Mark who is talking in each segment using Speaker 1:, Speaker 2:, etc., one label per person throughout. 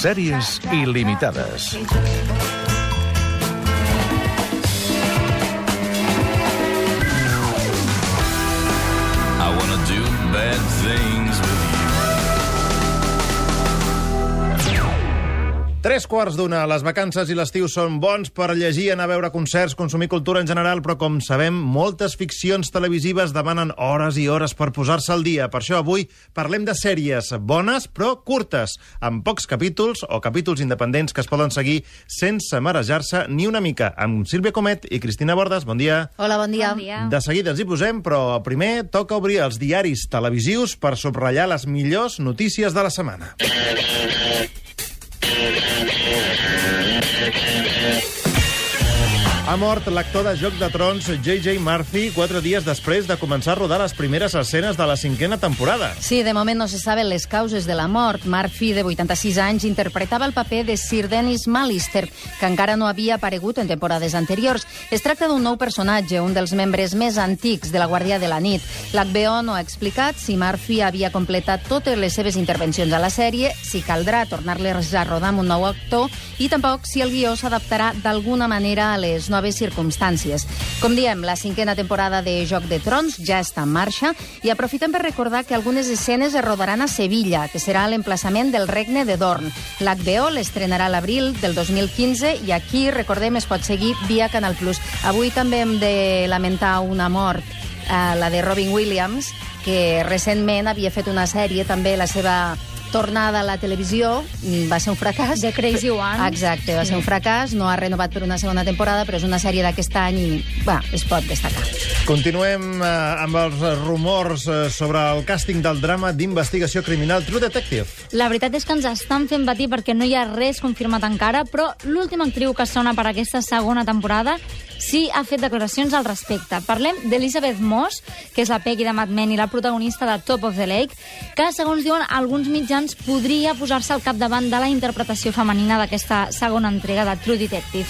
Speaker 1: Sèries il·limitades.
Speaker 2: Tres quarts d'una. Les vacances i l'estiu són bons per llegir, anar a veure concerts, consumir cultura en general, però com sabem, moltes ficcions televisives demanen hores i hores per posar-se al dia. Per això avui parlem de sèries bones, però curtes, amb pocs capítols o capítols independents que es poden seguir sense marejar-se ni una mica. Amb Sílvia Comet i Cristina Bordes, bon dia.
Speaker 3: Hola, bon dia.
Speaker 4: Bon dia.
Speaker 2: De seguida ens hi posem, però primer toca obrir els diaris televisius per subratllar les millors notícies de la setmana. Thank you. Ha mort l'actor de Joc de Trons J.J. Murphy quatre dies després de començar a rodar les primeres escenes de la cinquena temporada.
Speaker 3: Sí, de moment no se saben les causes de la mort. Murphy, de 86 anys, interpretava el paper de Sir Dennis Malister, que encara no havia aparegut en temporades anteriors. Es tracta d'un nou personatge, un dels membres més antics de la Guàrdia de la Nit. L'HBO no ha explicat si Murphy havia completat totes les seves intervencions a la sèrie, si caldrà tornar-les a rodar amb un nou actor i tampoc si el guió s'adaptarà d'alguna manera a les noves circumstàncies. Com diem, la cinquena temporada de Joc de Trons ja està en marxa i aprofitem per recordar que algunes escenes es rodaran a Sevilla, que serà l'emplaçament del Regne de Dorn. L'HBO l'estrenarà a l'abril del 2015 i aquí, recordem, es pot seguir via Canal+. Plus. Avui també hem de lamentar una mort, eh, la de Robin Williams, que recentment havia fet una sèrie, també la seva tornada a la televisió, mm, va ser un fracàs.
Speaker 4: The Crazy One.
Speaker 3: Exacte, va ser un fracàs, no ha renovat per una segona temporada, però és una sèrie d'aquest any i, va, es pot destacar.
Speaker 2: Continuem eh, amb els rumors eh, sobre el càsting del drama d'investigació criminal True Detective.
Speaker 4: La veritat és que ens estan fent patir perquè no hi ha res confirmat encara, però l'última actriu que sona per aquesta segona temporada sí ha fet declaracions al respecte. Parlem d'Elizabeth Moss, que és la Peggy de Mad Men i la protagonista de Top of the Lake, que, segons diuen alguns mitjans, podria posar-se al capdavant de la interpretació femenina d'aquesta segona entrega de True Detective.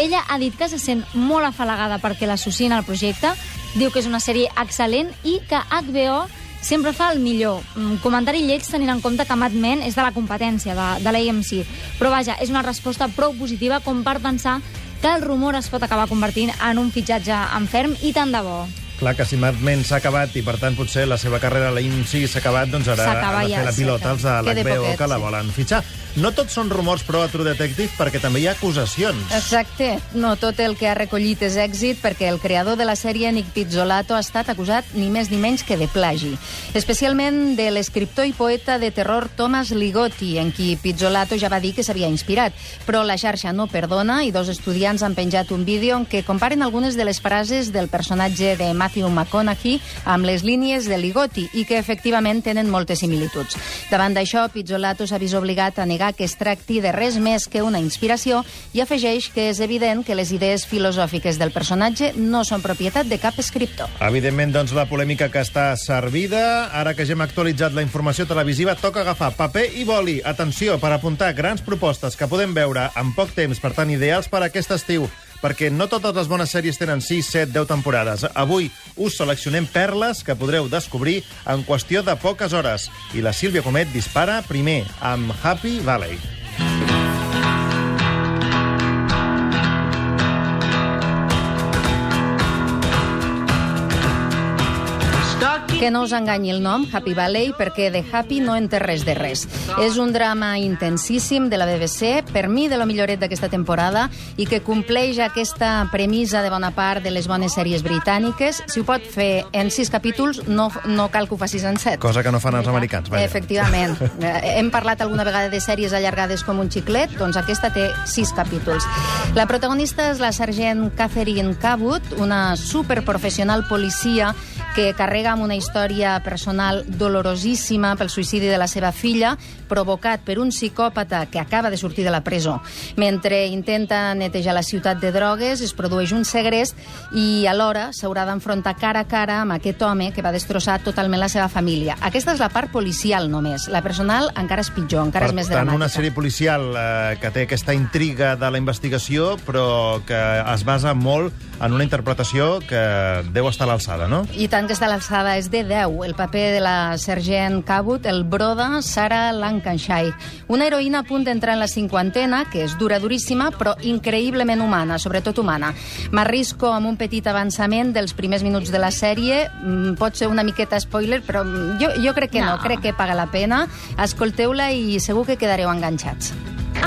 Speaker 4: Ella ha dit que se sent molt afalagada perquè l'associen al projecte, diu que és una sèrie excel·lent i que HBO sempre fa el millor. Mm, Comentari lleig tenint en compte que Mad Men és de la competència de, de l'AMC. Però vaja, és una resposta prou positiva com per pensar que el rumor es pot acabar convertint en un fitxatge en ferm i tant de bo.
Speaker 2: Clar que si Mad Men s'ha acabat i, per tant, potser la seva carrera a la IMSI s'ha acabat, doncs ara ha de fer la pilota als de l'HBO que la volen fitxar. No tots són rumors, però, a True Detective, perquè també hi ha acusacions.
Speaker 3: Exacte. No tot el que ha recollit és èxit perquè el creador de la sèrie, Nick Pizzolatto, ha estat acusat ni més ni menys que de plagi. Especialment de l'escriptor i poeta de terror Thomas Ligotti, en qui Pizzolatto ja va dir que s'havia inspirat. Però la xarxa no perdona i dos estudiants han penjat un vídeo en què comparen algunes de les frases del personatge de Matthew McConaughey amb les línies de Ligotti i que efectivament tenen moltes similituds. Davant d'això, Pizzolatto s'ha vist obligat a negar que es tracti de res més que una inspiració i afegeix que és evident que les idees filosòfiques del personatge no són propietat de cap escriptor.
Speaker 2: Evidentment, doncs, la polèmica que està servida. Ara que ja hem actualitzat la informació televisiva, toca agafar paper i boli. Atenció, per apuntar grans propostes que podem veure en poc temps, per tant, ideals per aquest estiu perquè no totes les bones sèries tenen 6, 7, 10 temporades. Avui us seleccionem perles que podreu descobrir en qüestió de poques hores. I la Sílvia Comet dispara primer amb Happy Valley.
Speaker 3: Que no us enganyi el nom, Happy Valley, perquè de Happy no en té res de res. És un drama intensíssim de la BBC, per mi de lo milloret d'aquesta temporada, i que compleix aquesta premissa de bona part de les bones sèries britàniques. Si ho pot fer en sis capítols, no, no cal que ho facis en set.
Speaker 2: Cosa que no fan els americans. vaja.
Speaker 3: Efectivament. Eh, Hem parlat alguna vegada de sèries allargades com un xiclet, doncs aquesta té sis capítols. La protagonista és la sergent Catherine Cabot, una superprofessional policia que carrega amb una història personal dolorosíssima pel suïcidi de la seva filla, provocat per un psicòpata que acaba de sortir de la presó. Mentre intenta netejar la ciutat de drogues, es produeix un segrest i alhora s'haurà d'enfrontar cara a cara amb aquest home que va destrossar totalment la seva família. Aquesta és la part policial només. La personal encara és pitjor, encara
Speaker 2: per
Speaker 3: és més
Speaker 2: tant,
Speaker 3: dramàtica.
Speaker 2: una sèrie policial eh, que té aquesta intriga de la investigació, però que es basa molt en una interpretació que deu estar a l'alçada, no?
Speaker 3: I tant tant que està a l'alçada és de 10. El paper de la sergent Cabot, el broda Sarah Lancashire. Una heroïna a punt d'entrar en la cinquantena, que és dura, duríssima, però increïblement humana, sobretot humana. M'arrisco amb un petit avançament dels primers minuts de la sèrie. Mm, Pot ser una miqueta spoiler, però jo, jo crec que no.
Speaker 4: No.
Speaker 3: crec que paga la pena. Escolteu-la i segur que quedareu enganxats.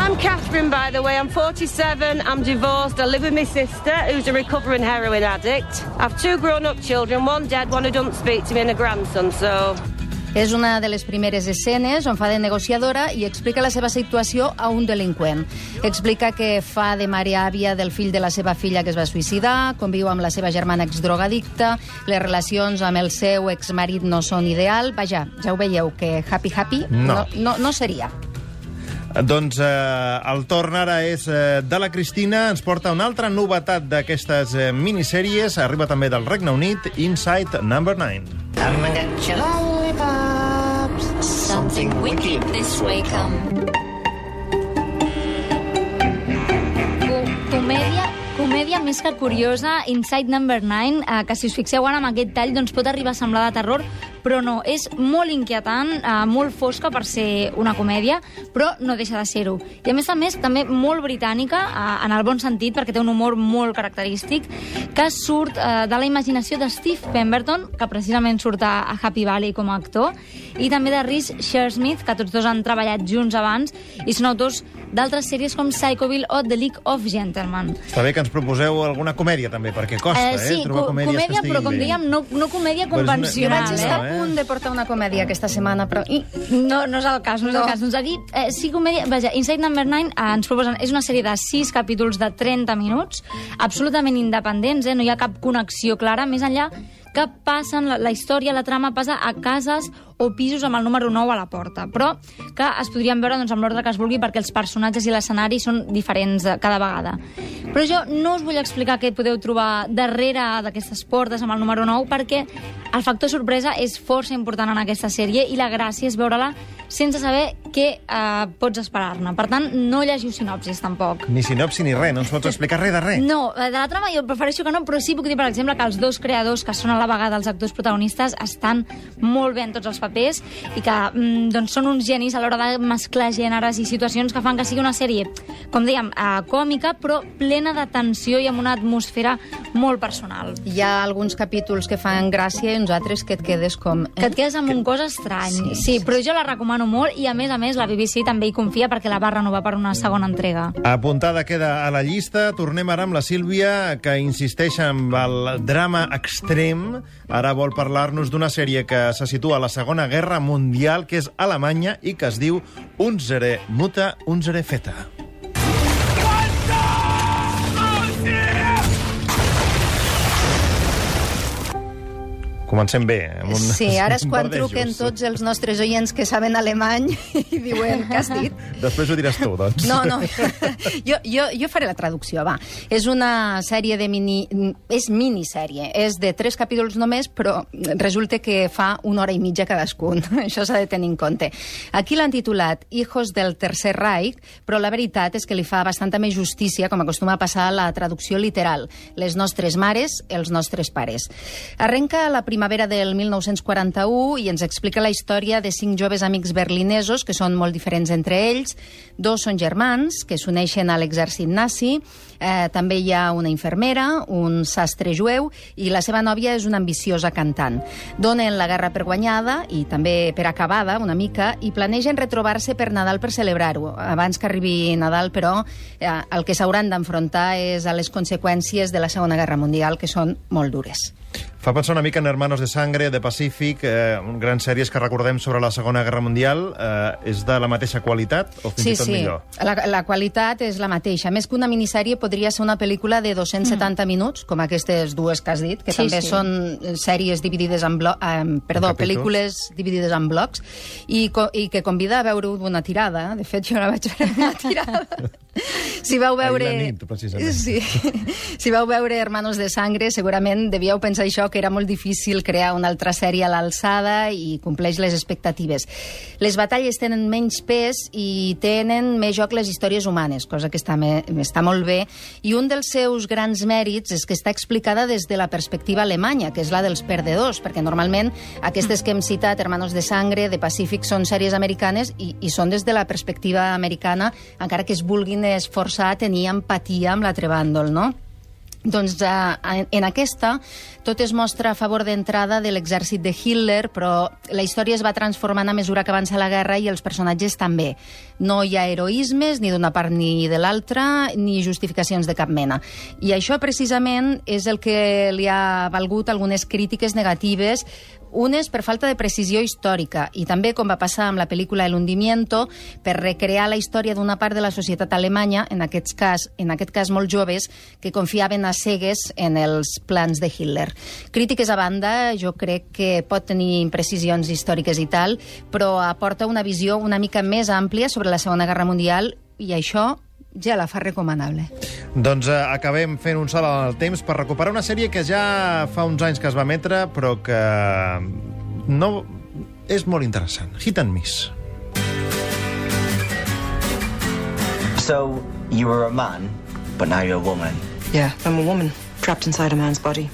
Speaker 5: I'm Catherine, by the way. I'm 47. I'm divorced. I live with my sister, who's a recovering heroin addict. I've two grown-up children, one dead, one who doesn't speak to me, and a grandson. So
Speaker 3: És una de les primeres escenes on fa de negociadora i explica la seva situació a un delinqüent. Explica que fa de mare àvia del fill de la seva filla que es va suïcidar, conviu amb la seva germana exdrogadicta, les relacions amb el seu exmarit no són ideal. Vaja, ja ho veieu, que happy-happy
Speaker 2: No.
Speaker 3: no, no, no seria.
Speaker 2: Doncs eh, el torn ara és eh, de la Cristina. Ens porta una altra novetat d'aquestes eh, minissèries. Arriba també del Regne Unit, Inside Number 9.
Speaker 6: Come and get your lollipops. Something wicked this way come.
Speaker 4: Co- comèdia comèdia més que curiosa, Inside Number 9, eh, que si us fixeu ara amb aquest tall doncs pot arribar a semblar de terror, però no, és molt inquietant, eh, molt fosca per ser una comèdia, però no deixa de ser-ho. I a més a més, també molt britànica, eh, en el bon sentit, perquè té un humor molt característic, que surt eh, de la imaginació de Steve Pemberton, que precisament surt a, Happy Valley com a actor, i també de Rhys Shearsmith, que tots dos han treballat junts abans, i són autors d'altres sèries com Psychoville o The League of Gentlemen.
Speaker 2: Està bé que ens proposeu alguna comèdia, també, perquè costa, eh?
Speaker 4: sí,
Speaker 2: Trobar
Speaker 4: co-
Speaker 2: comèdies
Speaker 4: comèdia,
Speaker 2: que
Speaker 4: però com
Speaker 2: bé.
Speaker 4: dèiem, no, no comèdia
Speaker 2: Però és una-
Speaker 3: Jo
Speaker 4: convencional.
Speaker 3: vaig estar
Speaker 2: eh?
Speaker 3: Punt de portar una comèdia aquesta setmana, però... I,
Speaker 4: No, no és el cas, no és
Speaker 3: No.
Speaker 4: el cas. Doncs aquí, eh, sí, comèdia... Vaja, Inside Number 9 eh, ens proposen... És una sèrie de 6 capítols de 30 minuts, absolutament independents, eh? no hi ha cap connexió clara, més enllà que passen, la, la història, la trama passa a cases o pisos amb el número 9 a la porta, però que es podrien veure doncs, amb l'ordre que es vulgui perquè els personatges i l'escenari són diferents eh, cada vegada. Però jo no us vull explicar què podeu trobar darrere d'aquestes portes amb el número 9 perquè el factor sorpresa és força important en aquesta sèrie i la gràcia és veure-la sense saber què eh, pots esperar-ne. Per tant, no llegiu sinopsis, tampoc.
Speaker 2: Ni sinopsi ni res, no ens pots explicar res de res.
Speaker 4: No, eh, de la trama jo prefereixo que no, però sí puc dir, per exemple, que els dos creadors, que són a la vegada els actors protagonistes, estan molt bé en tots els papers i que mm, doncs són uns genis a l'hora de mesclar gèneres i situacions que fan que sigui una sèrie, com dèiem, eh, còmica, però plena de tensió i amb una atmosfera molt personal.
Speaker 3: hi ha alguns capítols que fan gràcia i uns altres que et quedes com...
Speaker 4: Que et quedes amb un cos estrany. Sí, sí, però jo la recomano molt i, a més a més, la BBC també hi confia perquè la va renovar per una segona entrega.
Speaker 2: Apuntada queda a la llista. Tornem ara amb la Sílvia, que insisteix amb el drama extrem. Ara vol parlar-nos d'una sèrie que se situa a la Segona Guerra Mundial, que és Alemanya, i que es diu Unsere Mutter, Unsere Feta. Comencem bé. Amb un,
Speaker 3: Sí, ara és quan truquen tots els nostres oients que saben alemany i diuen, què has dit?
Speaker 2: Després ho diràs tu, doncs.
Speaker 3: No, no, jo, jo, jo faré la traducció, va. És una sèrie de mini... És minissèrie, és de tres capítols només, però resulta que fa una hora i mitja cadascun. Això s'ha de tenir en compte. Aquí l'han titulat Hijos del Tercer Reich, però la veritat és que li fa bastanta més justícia, com acostuma a passar la traducció literal. Les nostres mares, els nostres pares. Arrenca la primavera del 1941 i ens explica la història de cinc joves amics berlinesos que són molt diferents entre ells. Dos són germans que s'uneixen a l'exèrcit nazi. Eh, també hi ha una infermera, un sastre jueu i la seva nòvia és una ambiciosa cantant. Donen la guerra per guanyada i també per acabada, una mica, i planegen retrobar-se per Nadal per celebrar-ho. Abans que arribi Nadal, però, eh, el que s'hauran d'enfrontar és a les conseqüències de la Segona Guerra Mundial, que són molt dures.
Speaker 2: Fa pensar una mica en Hermanos de Sangre, de Pacífic, eh, grans sèries que recordem sobre la Segona Guerra Mundial. Eh, és de la mateixa qualitat o fins
Speaker 3: Sí,
Speaker 2: i tot
Speaker 3: sí,
Speaker 2: millor?
Speaker 3: la, la qualitat és la mateixa. Més que una minissèrie podria ser una pel·lícula de 270 mm. minuts, com aquestes dues que has dit, que
Speaker 4: Sí,
Speaker 3: també
Speaker 4: sí.
Speaker 3: són sèries dividides en blocs, eh, perdó, pel·lícules dividides en blocs, i, co i que convida a veure-ho d'una tirada. De fet, jo la vaig veure d'una tirada. si vau veure...
Speaker 2: Ahir la nit, precisament.
Speaker 3: Sí. si vau veure Hermanos de Sangre, segurament devíeu pensar això que era molt difícil crear una altra sèrie a l'alçada i compleix les expectatives. Les batalles tenen menys pes i tenen més joc les històries humanes, cosa que està, me, està molt bé, i un dels seus grans mèrits és que està explicada des de la perspectiva alemanya, que és la dels perdedors, perquè normalment aquestes que hem citat, Hermanos de Sangre, de Pacífic, són sèries americanes i, i són des de la perspectiva americana, encara que es vulguin esforçar a tenir empatia amb l'altre bàndol, no? Doncs eh, en aquesta tot es mostra a favor d'entrada de l'exèrcit de Hitler, però la història es va transformant a mesura que avança la guerra i els personatges també. No hi ha heroismes ni d'una part ni de l'altra, ni justificacions de cap mena. I això precisament és el que li ha valgut algunes crítiques negatives unes per falta de precisió històrica i també, com va passar amb la pel·lícula El hundimiento, per recrear la història d'una part de la societat alemanya, en aquest cas, en aquest cas molt joves, que confiaven a cegues en els plans de Hitler. Crítiques a banda, jo crec que pot tenir imprecisions històriques i tal, però aporta una visió una mica més àmplia sobre la Segona Guerra Mundial i això ja la fa recomanable.
Speaker 2: Doncs eh, acabem fent un salt el temps per recuperar una sèrie que ja fa uns anys que es va emetre, però que no és molt interessant. Hit and Miss.
Speaker 7: So, you were a man, but now you're a woman.
Speaker 8: Yeah, I'm a woman, trapped inside a man's body.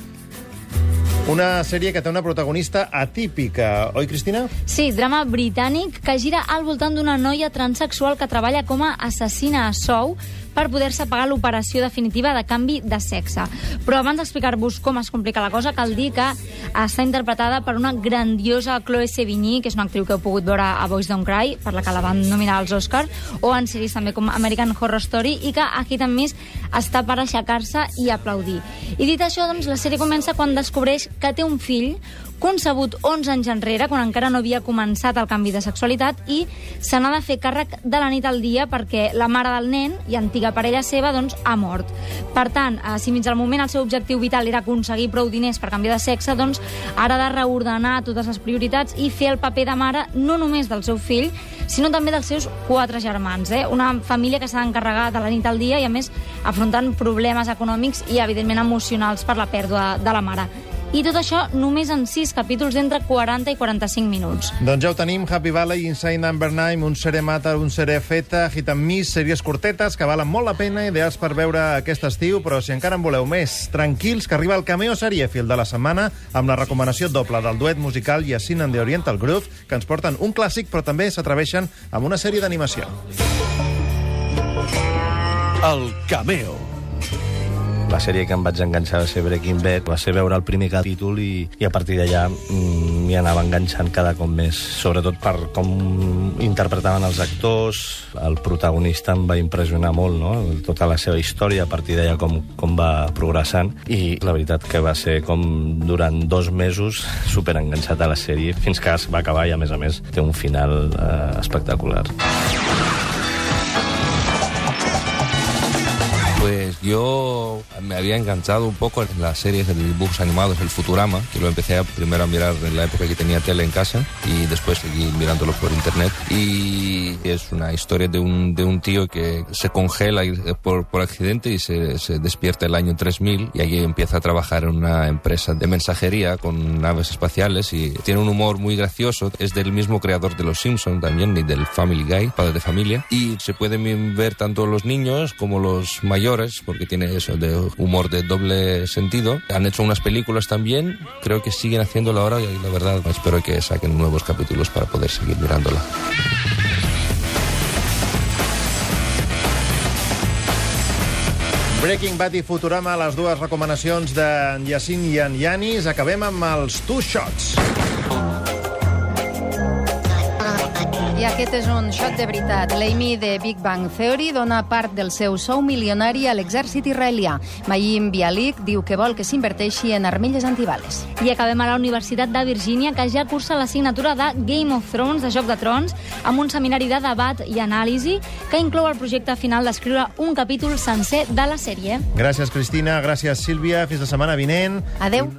Speaker 2: Una sèrie que té una protagonista atípica, oi, Cristina?
Speaker 4: Sí, drama britànic que gira al voltant d'una noia transexual que treballa com a assassina a sou per poder-se pagar l'operació definitiva de canvi de sexe. Però abans d'explicar-vos com es complica la cosa, cal dir que està interpretada per una grandiosa Chloe Sevigny, que és una actriu que heu pogut veure a Boys Don't Cry, per la que la van nominar als Oscars, o en sèries també com American Horror Story, i que aquí també està per aixecar-se i aplaudir. I dit això, doncs, la sèrie comença quan descobreix que té un fill concebut 11 anys enrere, quan encara no havia començat el canvi de sexualitat, i se n'ha de fer càrrec de la nit al dia perquè la mare del nen i antiga parella seva doncs, ha mort. Per tant, eh, si mig al moment el seu objectiu vital era aconseguir prou diners per canviar de sexe, doncs ara ha de reordenar totes les prioritats i fer el paper de mare no només del seu fill, sinó també dels seus quatre germans. Eh? Una família que s'ha d'encarregar de la nit al dia i, a més, afrontant problemes econòmics i, evidentment, emocionals per la pèrdua de la mare. I tot això només en 6 capítols d'entre 40 i 45 minuts.
Speaker 2: Doncs ja ho tenim, Happy Valley, Inside Number 9, Un seré mata, Un seré feta, Hit and Miss, sèries curtetes que valen molt la pena, ideals per veure aquest estiu, però si encara en voleu més, tranquils, que arriba el cameo serièfil de la setmana amb la recomanació doble del duet musical Yasin and the Oriental Groove, que ens porten un clàssic, però també s'atreveixen amb una sèrie d'animació.
Speaker 1: El Cameo.
Speaker 9: La sèrie que em vaig enganxar va ser Breaking Bad, va ser veure el primer capítol i, i a partir d'allà mm, m'hi anava enganxant cada cop més, sobretot per com interpretaven els actors, el protagonista em va impressionar molt, no? tota la seva història, a partir d'allà com, com va progressant, i la veritat que va ser com durant dos mesos super enganxat a la sèrie, fins que es va acabar i a més a més té un final eh, espectacular.
Speaker 10: Pues yo me había enganchado un poco en las series de dibujos animados, el Futurama, que lo empecé a, primero a mirar en la época que tenía tele en casa y después seguí mirándolo por internet. Y es una historia de un, de un tío que se congela y- por, por accidente y se, se despierta el año 3000 y allí empieza a trabajar en una empresa de mensajería con naves espaciales y tiene un humor muy gracioso. Es del mismo creador de Los Simpson también y del Family Guy, padre de familia. Y se pueden ver tanto los niños como los mayores porque tiene eso de humor de doble sentido. Han hecho unas películas también, creo que siguen haciéndolo ahora y la verdad espero que saquen nuevos capítulos para poder seguir mirándola.
Speaker 2: Breaking Bad i Futurama, les dues recomanacions d'en Yacine i en Yanis. Acabem amb els Two Shots.
Speaker 3: I aquest és un shot de veritat. L'Amy de Big Bang Theory dona part del seu sou milionari a l'exèrcit israelià. Mayim Bialik diu que vol que s'inverteixi en armilles antibales.
Speaker 4: I acabem a la Universitat de Virgínia, que ja cursa l'assignatura de Game of Thrones, de Joc de Trons, amb un seminari de debat i anàlisi que inclou el projecte final d'escriure un capítol sencer de la sèrie.
Speaker 2: Gràcies, Cristina. Gràcies, Sílvia. Fins la setmana vinent.
Speaker 3: Adeu.